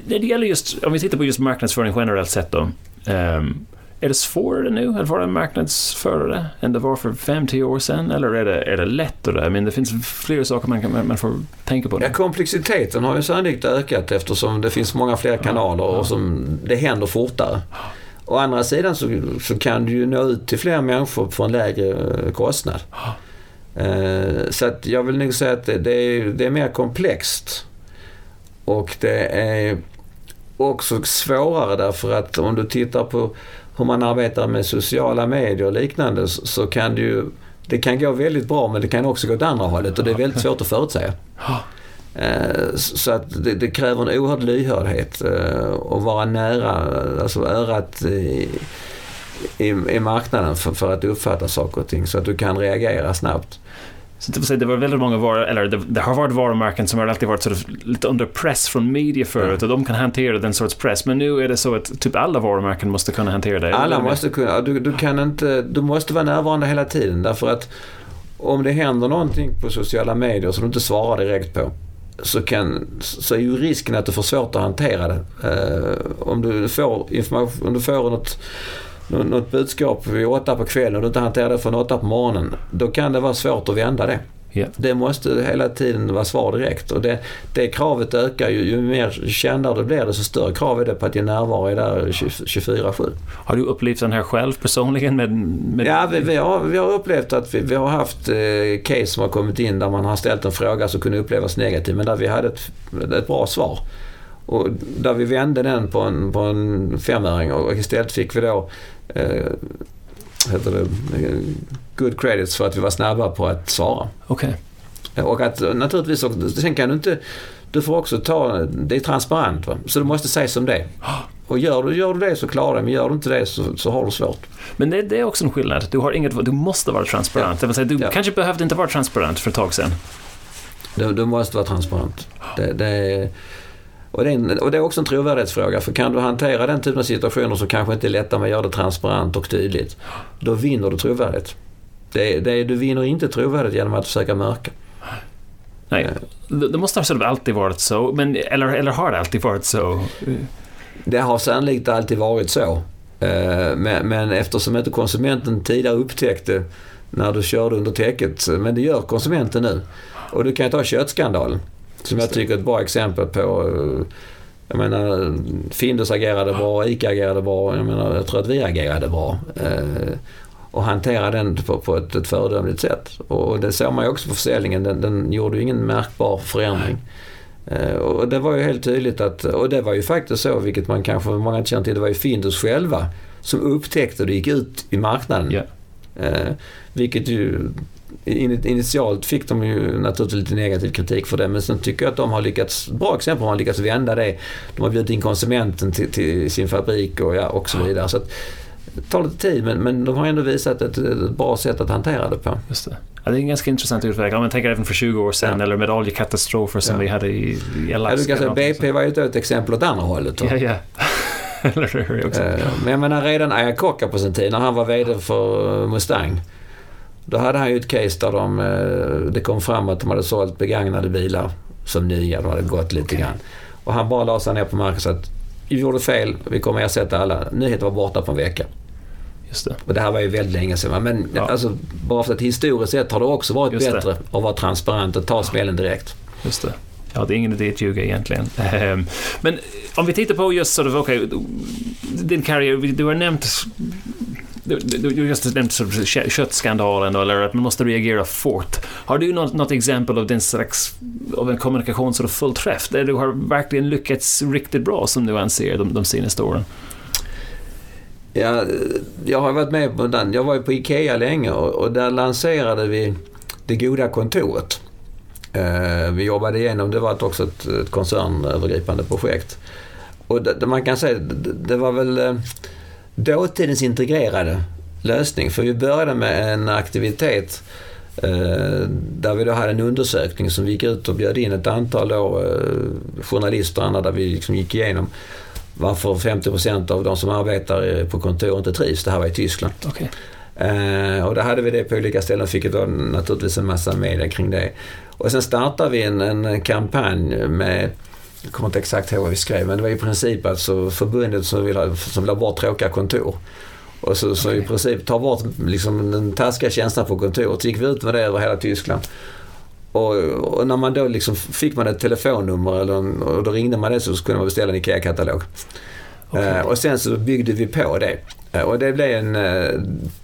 När det gäller just, om vi tittar på just marknadsföring generellt sett då. Um, är det svårare nu att vara marknadsförare än det var för 5-10 år sedan? Eller är det, är det lättare? Men det finns flera saker man, kan, man får tänka på. Ja, komplexiteten har ju sannolikt ökat eftersom det finns många fler kanaler och som, det händer fortare. Å andra sidan så, så kan du ju nå ut till fler människor för en lägre eh, kostnad. Uh, så att jag vill nog säga att det, det, är, det är mer komplext. Och det är också svårare därför att om du tittar på hur man arbetar med sociala medier och liknande så kan det ju det kan gå väldigt bra men det kan också gå åt andra hållet och det är väldigt svårt att förutsäga. Eh, så att det, det, kräver en oerhörd lyhördhet eh, och vara nära, alltså örat i, i, i marknaden för, för, att uppfatta saker och ting så att du kan reagera snabbt. Så det, det var väldigt många varor, eller det, det, har varit varumärken som har alltid varit sort of lite under press från media förut och de kan hantera den sorts press. Men nu är det så att typ alla varumärken måste kunna hantera det. Alla måste kunna. Du, du, kan inte, du måste vara närvarande hela tiden därför att om det händer någonting på sociala medier som du inte svarar direkt på så, kan, så är ju risken att du får svårt att hantera det. Uh, om du får information, om du får något något budskap vid åtta på kvällen och du inte hanterar det från åtta på morgonen. Då kan det vara svårt att vända det. Yeah. Det måste hela tiden vara svar direkt och det, det kravet ökar ju. Ju mer kändare det blir desto större krav är det på att din närvaro är där 24-7. Har du upplevt den här själv personligen? Med, med... Ja, vi, vi, har, vi har upplevt att vi, vi har haft eh, case som har kommit in där man har ställt en fråga som kunde upplevas negativ men där vi hade ett, ett bra svar. Och där vi vände den på en, på en femöring och istället fick vi då eh, heter det, good credits för att vi var snabba på att svara. Okej. Okay. Och att naturligtvis, och, sen kan du inte, du får också ta, det är transparent va? så du måste säga som det Och gör du, gör du det så klarar du men gör du inte det så, så har du svårt. Men det, det, är också en skillnad. Du, har inget, du måste vara transparent. Ja. Det vill säga, du ja. kanske behövde inte vara transparent för ett tag sedan. Du, du måste vara transparent. Det, det är, och det, är, och det är också en trovärdighetsfråga för kan du hantera den typen av situationer som kanske inte är lätta med att göra det transparent och tydligt. Då vinner du trovärdighet. Det, det, du vinner inte trovärdighet genom att försöka mörka. Nej, det måste ha alltid varit så. Men, eller, eller har det alltid varit så? Det har sannolikt alltid varit så. Eh, men, men eftersom inte konsumenten tidigare upptäckte när du körde under täcket, men det gör konsumenten nu. Och du kan ta köttskandalen. Som jag tycker är ett bra exempel på eh, jag menar, Findus agerade bra, ICA agerade bra. Jag menar, jag tror att vi agerade bra. Eh, och hanterade den på, på ett, ett föredömligt sätt. Och det såg man ju också på försäljningen. Den, den gjorde ju ingen märkbar förändring. Eh, och det var ju helt tydligt att, och det var ju faktiskt så, vilket man kanske många inte känner till, det var ju Findus själva som upptäckte och gick ut i marknaden. Yeah. Eh, vilket ju initialt fick de ju naturligtvis lite negativ kritik för det men sen tycker jag att de har lyckats, bra exempel, har lyckats vända det. De har bjudit in konsumenten till, till sin fabrik och, ja, och så vidare. Så att, det tar lite tid men, men de har ändå visat ett, ett bra sätt att hantera det på. Just det. Ja, det är en ganska intressant utveckling. Om man tänker även för 20 år sedan ja. eller med oljekatastrofer som ja. vi hade i, i Alaska. Ja, du kan säga BP var ju ett exempel åt andra hållet. Då. Ja, ja. eller hur? Också. Eh, men jag menar redan Ayakoka på sin tid när han var VD för Mustang då hade han ju ett case där de, eh, det kom fram att de hade sålt begagnade bilar som nya. De hade gått lite okay. grann. Och han bara la sig ner på marken och sa att vi gjorde fel, vi kommer ersätta alla. Nyheten var borta på en vecka. Just det. Och det här var ju väldigt länge sedan. Men Ja. alltså, bara för att historiskt sett har det också varit Just det. bättre att vara transparent och ta smällen direkt. Just det. Ja, det är ingen idé att ljuga egentligen. Ehm, Men om vi tittar på just sort of, okej, din karriär, du har nämnt du, just nämnt köttskandalen eller att man måste reagera fort. Har du något, något exempel av den slags av en kommunikation som full träff där du har verkligen lyckats riktigt bra som du anser de, de senaste åren? Ja, jag har varit med på den. Jag var ju på IKEA länge och, och där lanserade vi det goda kontoret. Eh, vi jobbade igenom, det var också ett, ett koncernövergripande projekt. Och det, det man kan säga, det, det var väl eh, dåtidens integrerade lösning. För vi började med en aktivitet eh, där vi då hade en undersökning som vi gick ut och bjöd in ett antal då, eh, journalister och andra där vi liksom gick igenom varför 50% av de som arbetar på kontor inte trivs. Det här var i Tyskland. Okej. Eh, och då hade vi det på olika ställen och fick då naturligtvis en massa media kring det. Och sen startade vi en, en kampanj med, jag kommer inte exakt ihåg vad vi skrev, men det var i princip alltså förbundet som vill ha, som vill ha bort tråkiga kontor. Och så, så i princip ta bort liksom, den taskiga känslan på kontoret. Så gick vi ut med det över hela Tyskland. Och, och när man då liksom fick man ett telefonnummer eller, en- och då ringde man det så kunde man beställa en IKEA-katalog. Okej. Eh, och sen så byggde vi på det. Eh, och det blev en... Eh,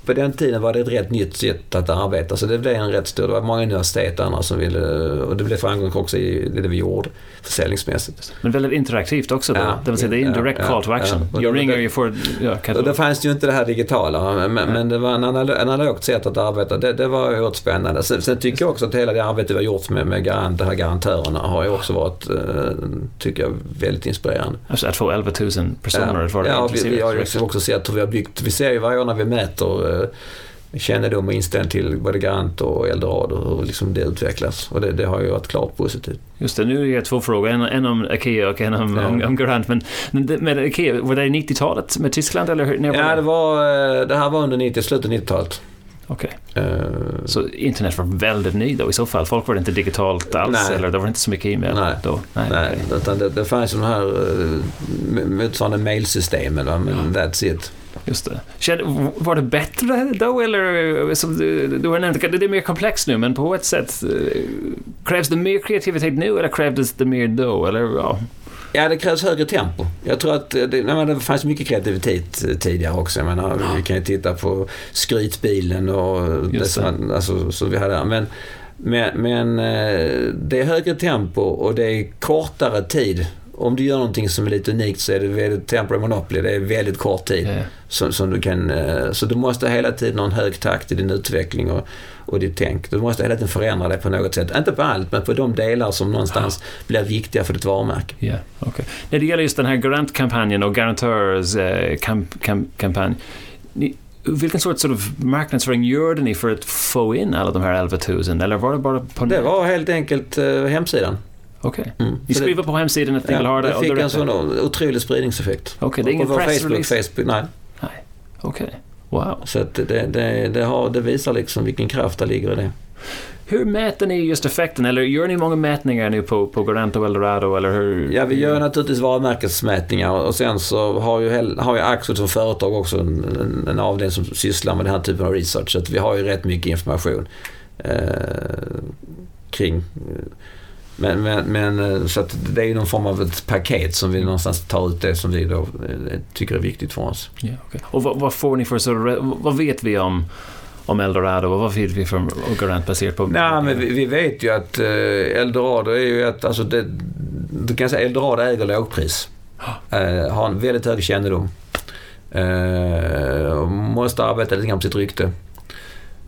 på den tiden var det ett rätt nytt sätt att arbeta. Så det blev en rätt stor... Det var många universitet och andra som ville... Och det blev framgång också i det vi gjorde försäljningsmässigt. Men väldigt interaktivt också då. Ja, det vill säga, det är en ja, direct ja, call to action. ja. You det- ringer, det- you får... Ja, då fanns det ju inte det här digitala, men, Nej. men det var en analo- analogt sätt att arbeta. Det, det var oerhört spännande. Sen, sen tycker jag också att hela det arbete vi har gjort med, med garant, de här garantörerna har ju också varit, eh, tycker jag, väldigt inspirerande. Alltså att få 11 000 personer att vara ja, vi, intresserade. vi har också sett hur vi har byggt. Vi ser ju varje år när vi mäter eh, kännedom och inställning till både Garant och Eldorado hur liksom det utvecklas. Och det, det har ju varit klart positivt. Just det, nu är det två frågor. En, en om Ikea och en om, Ja. om, om Garant. Men, men det- med Ikea, var det i 90-talet med Tyskland eller hur? Ja, det, var, eh, det här var under 90, slutet av 90-talet. Okej. Eh, Så internet var väldigt ny då i så fall? Folk var inte digitalt alls Nej. eller det var inte så mycket e-mail Nej. då? Nej, okej. utan det, det fanns de här uh, motsvarande mailsystemen, men that's it. Just det. Var det bättre då eller? Som du, du har nämnt, det är mer komplext nu men på ett sätt eh, krävs det mer kreativitet nu eller krävdes det mer då? Eller, ja. Ja, det krävs högre tempo. Jag tror att eh, det, nej, men det fanns mycket kreativitet eh, tidigare också. Jag menar, Vi kan ju titta på skrytbilen och det, Just det. som- alltså, så vi hade. Men, men, men eh, det är högre tempo och det är kortare tid. Om du gör någonting som är lite unikt så är det väldigt temporary monopoly. Det är väldigt kort tid. eh, Som, som du kan, eh, så du måste hela tiden ha en hög takt i din utveckling och, och ditt tänk. Du måste hela tiden förändra det på något sätt. Inte på allt, men på de delar som någonstans blir viktiga för ditt varumärke. Ja, okej. När det gäller just den här Garant-kampanjen och Garantörers eh, kamp, kamp, kampanj. Ni, vilken sorts sort of marknadsföring gjorde ni för att få in alla de här 11 000? Eller var det bara på... Det var helt enkelt eh, hemsidan. Okej. Mm. Ni Så skriver på hemsidan att ni vill ha ja, det fick en sån otrolig spridningseffekt. Okej, det är ingen vår Facebook, pressrelease? Facebook, nej. Nej. Okej. Wow. Så att det, det, det, har, det visar liksom vilken kraft det ligger i det. Hur mäter ni just effekten? Eller gör ni många mätningar nu på, på Garant och Eldorado? Eller hur? Ja, vi gör naturligtvis varumärkesmätningar och sen så har ju, hel- har ju Axel som företag också en, en, en avdelning som sysslar med den här typen av research. Så att vi har ju rätt mycket information eh, kring men, men, men eh, så att det är ju någon form av ett paket som vi någonstans tar ut det som vi då eh, tycker är viktigt för oss. Ja, okej. Och vad, vad får ni för re- Vad vet vi om, om Eldorado och vad vet vi från Garant baserat på... Nej, men vi, vi vet ju att eh, Eldorado är ju ett, alltså det, du kan säga Eldorado äger lågpris. Eh, har en väldigt hög kännedom. Eh, måste arbeta lite grann på sitt rykte.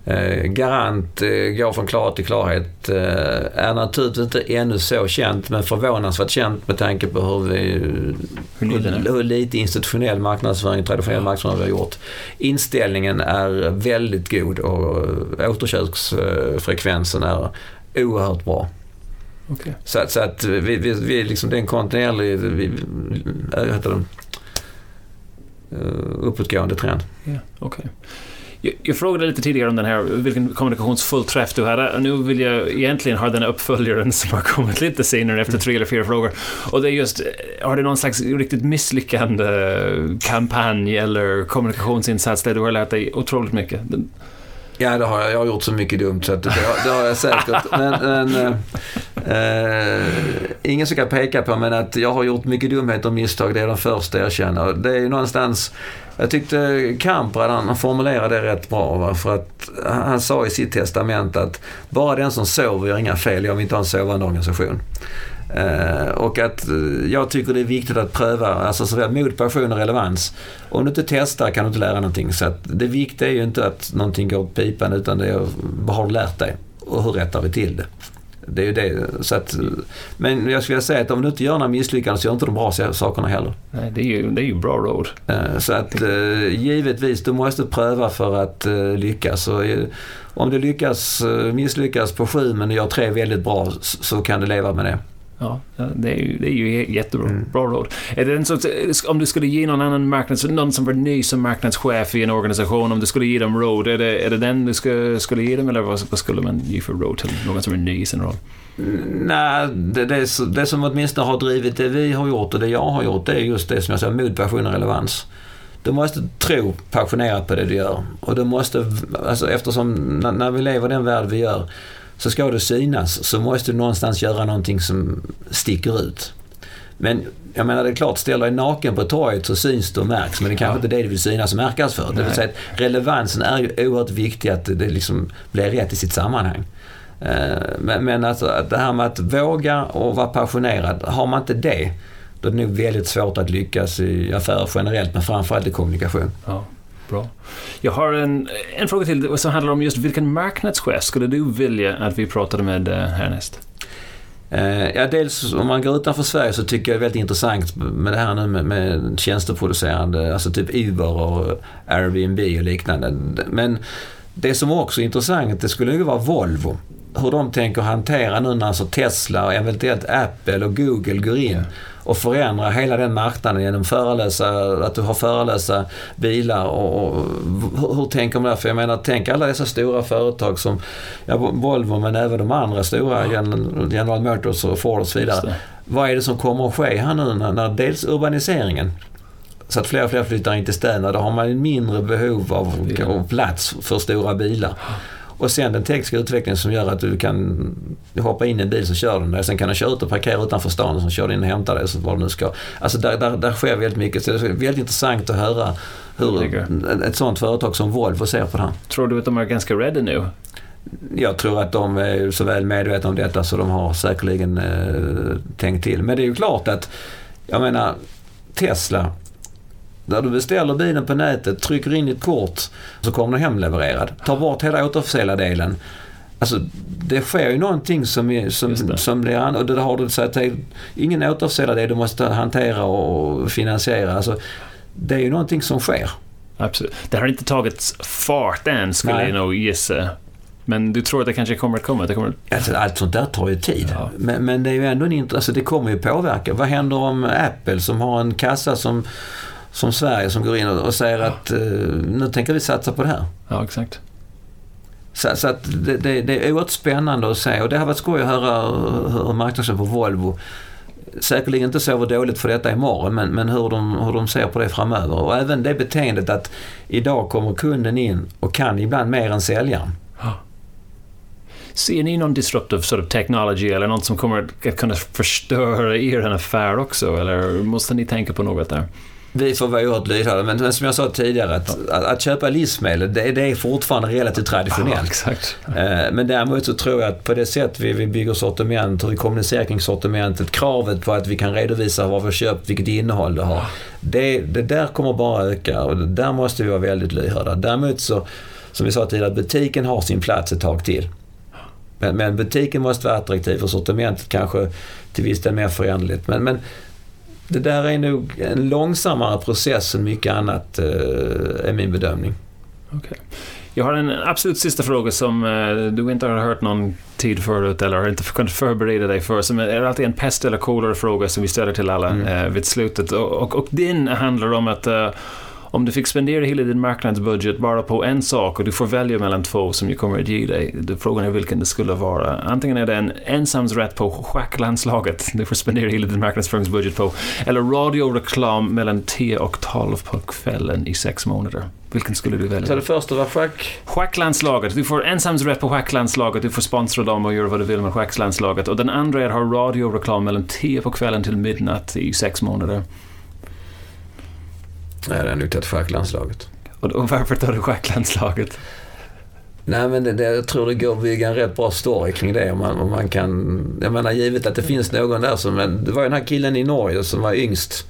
Eh, Garant eh, går från klarhet till klarhet. Eh, är naturligtvis inte ännu så känt men förvånansvärt känt med tanke på hur, vi, Hur hur, lite institutionell marknadsföring, traditionell marknadsföring vi har gjort. Inställningen är väldigt god och återköpsfrekvensen är oerhört bra. Okej. Så, att- så att vi, vi, vi liksom, det är en kontinuerlig, vi, heter det, uppåtgående trend. Ja, okej. Jag, jag, frågade lite tidigare om den här, vilken kommunikationsfullträff du hade. Nu vill jag egentligen ha den uppföljaren som har kommit lite senare efter tre eller fyra frågor. Och det är just, eh, har du någon slags riktigt misslyckande eh, kampanj eller kommunikationsinsats där du har lärt dig otroligt mycket? Ja, det har jag. Jag har gjort så mycket dumt så det, det, har jag säkert. Men, men eh, eh, ingen som kan peka på men att jag har gjort mycket dumheter och misstag. Det är de första jag känner. Det är ju någonstans jag tyckte Kamprad han formulerade det rätt bra. Va? För att han sa i sitt testament att bara den som sover gör inga fel. Jag vill inte ha en sovande organisation. Eh, och att eh, jag tycker det är viktigt att pröva alltså såväl mod, passion och relevans. Om du inte testar kan du inte lära någonting. Så att det viktiga är ju inte att någonting går åt pipan utan det är vad har du lärt dig och hur rättar vi till det. Det är ju det. Så att, men jag skulle säga att om du inte gör några misslyckanden så gör inte de bra sakerna heller. Nej, det är ju, det är ju bra råd. Eh, så att eh, givetvis, du måste pröva för att eh, lyckas. Och om du lyckas misslyckas på sju men du gör tre väldigt bra så kan du leva med det. Ja, det är ju, det är ju jättebra mm. bra råd. Är det en sorts, om du skulle ge någon annan marknads... Någon som var ny som marknadschef i en organisation, om du skulle ge dem råd, är det, är det den du skulle, skulle ge dem eller vad, vad skulle man ge för råd till någon som är ny i sin roll? Nej, det, det, det som åtminstone har drivit det vi har gjort och det jag har gjort, det är just det som jag säger, mod, passion och relevans. Du måste tro passionerat på det du gör. Och du måste, alltså eftersom när, när vi lever i den värld vi gör, så ska du synas så måste du någonstans göra någonting som sticker ut. Men jag menar det är klart, ställer dig naken på torget så syns du och märks men det är kanske ja. inte det du vill synas och märkas för. Det vill säga att relevansen är ju oerhört viktig att det liksom blir rätt i sitt sammanhang. Eh, men, men alltså, att det här med att våga och vara passionerad, har man inte det då är det nog väldigt svårt att lyckas i affärer generellt men framförallt i kommunikation. Ja. Bra. Jag har en, en fråga till som handlar om just vilken marknadschef skulle du vilja att vi pratade med eh, härnäst? Uh, ja, dels om man går utanför Sverige så tycker jag det är väldigt intressant med det här nu med, med tjänsteproducerande, alltså typ Uber och Airbnb och liknande. Men det som också är intressant, det skulle ju vara Volvo. Hur de tänker hantera nu när alltså Tesla och eventuellt Apple och Google går in. Yeah och förändra hela den marknaden genom förelösa, att du har förelösa bilar och, och hur, hur, tänker man där? För jag menar, tänk alla dessa stora företag som ja, Volvo men även de andra stora, ja. General Motors och Ford och så vidare. Vad är det som kommer att ske här nu när, när dels urbaniseringen så att fler och fler flyttar in till städerna. Då har man mindre behov av, av plats för stora bilar. Och sen den tekniska utvecklingen som gör att du kan hoppa in i en bil så kör den där. Sen kan du köra ut och parkera utanför stan och så kör du in och hämtar dig var du nu ska. Alltså där, där, där sker väldigt mycket. Så det är väldigt intressant att höra hur ett sånt företag som Volvo ser på det här. Tror du att de är ganska ready nu? Jag tror att de är så väl medvetna om detta så de har säkerligen eh, tänkt till. Men det är ju klart att, jag menar, Tesla där du beställer bilen på nätet, trycker in ditt kort så kommer den hemlevererad. Ta bort hela återförsäljdardelen. Alltså det sker ju någonting som, är, som, som blir an, och det har du sagt till, ingen återförsäljardel du måste hantera och finansiera. Alltså, det är ju någonting som sker. Absolut. Det har inte tagit fart än skulle Nej. jag nog gissa. Men du tror att det kanske kommer att komma? Det kommer... Alltså, allt sånt där tar ju tid. Ja. Men, men, det är ju ändå en alltså, det kommer ju påverka. Vad händer om Apple som har en kassa som som Sverige som går in och, säger ja. att uh, nu tänker vi satsa på det här. Ja, exakt. Så, så att det, det, det, är oerhört spännande att se och det har varit skoj att höra hur marknadsföringen på Volvo säkerligen inte sover dåligt för detta imorgon men, men hur, de, hur de ser på det framöver. Och även det beteendet att idag kommer kunden in och kan ibland mer än säljaren. Ser ni någon disruptive sort of technology eller något som kommer att kunna förstöra er affär också? Eller måste ni tänka på något där? Vi får vara oerhört lyhörda, men, men som jag sa tidigare, att, ja. att, att, köpa livsmedel det, det, är fortfarande relativt traditionellt. Ja. Eh, men däremot så tror jag att på det sätt vi, vi bygger sortiment, hur vi kommunicerar kring sortimentet, kravet på att vi kan redovisa vad vi har köpt, vilket innehåll det har. Ja. Det, det där kommer bara öka och där måste vi vara väldigt lyhörda. Däremot så, som vi sa tidigare, butiken har sin plats ett tag till. Men, men butiken måste vara attraktiv och sortimentet kanske till viss del mer föränderligt. Men, men det där är nog en långsammare process än mycket annat, eh, är min bedömning. Okay. Jag har en absolut sista fråga som eh, du inte har hört någon tid förut eller har inte kunnat förbereda dig för. Som är alltid en pest eller kolera fråga som vi ställer till alla mm. eh, vid slutet. Och, och, och din handlar om att Om du fick spendera hela din marknadsbudget bara på en sak och du får välja mellan två som jag kommer att ge dig. Frågan är vilken det skulle vara. Antingen är det en ensamsrätt på schacklandslaget, du får spendera hela din marknadsföringsbudget på, eller radioreklam mellan 10 och 12 på kvällen i sex månader. Vilken skulle du välja? Så det första var schack? Schacklandslaget. Du får ensamsrätt på schacklandslaget. Du får sponsra dem och göra vad du vill med schacklandslaget. Och den andra är att ha radioreklam mellan 10 på kvällen till midnatt i sex månader. Nej, det är nog tagit schacklandslaget. Och, och varför tar du schacklandslaget? Nej, men det, det, jag tror det går att bygga en rätt bra story kring det. Om man, om man kan, jag menar, givet att det finns någon där som... Det var ju den här killen i Norge som var yngst.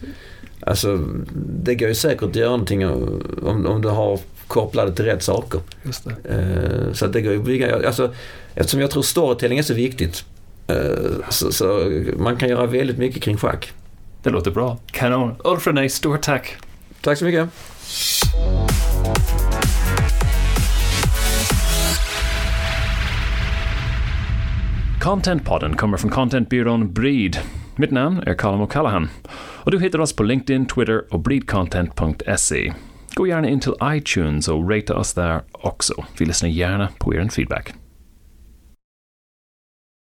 Alltså, det går ju säkert att göra någonting om, om du har kopplade till rätt saker. Just det. Uh, så att det går ju att bygga... Alltså, eftersom jag tror storytelling är så viktigt. Uh, så, så, man kan göra väldigt mycket kring schack. Det låter bra. Kanon. Ulf René, stort tack. Tack så mycket. Contentpodden kommer från contentbyrån Breed. Mitt namn är Colin O'Callaghan och du hittar oss på LinkedIn, Twitter och breedcontent.se. Gå gärna in till iTunes och ratea oss där också. Vi lyssnar gärna på er feedback.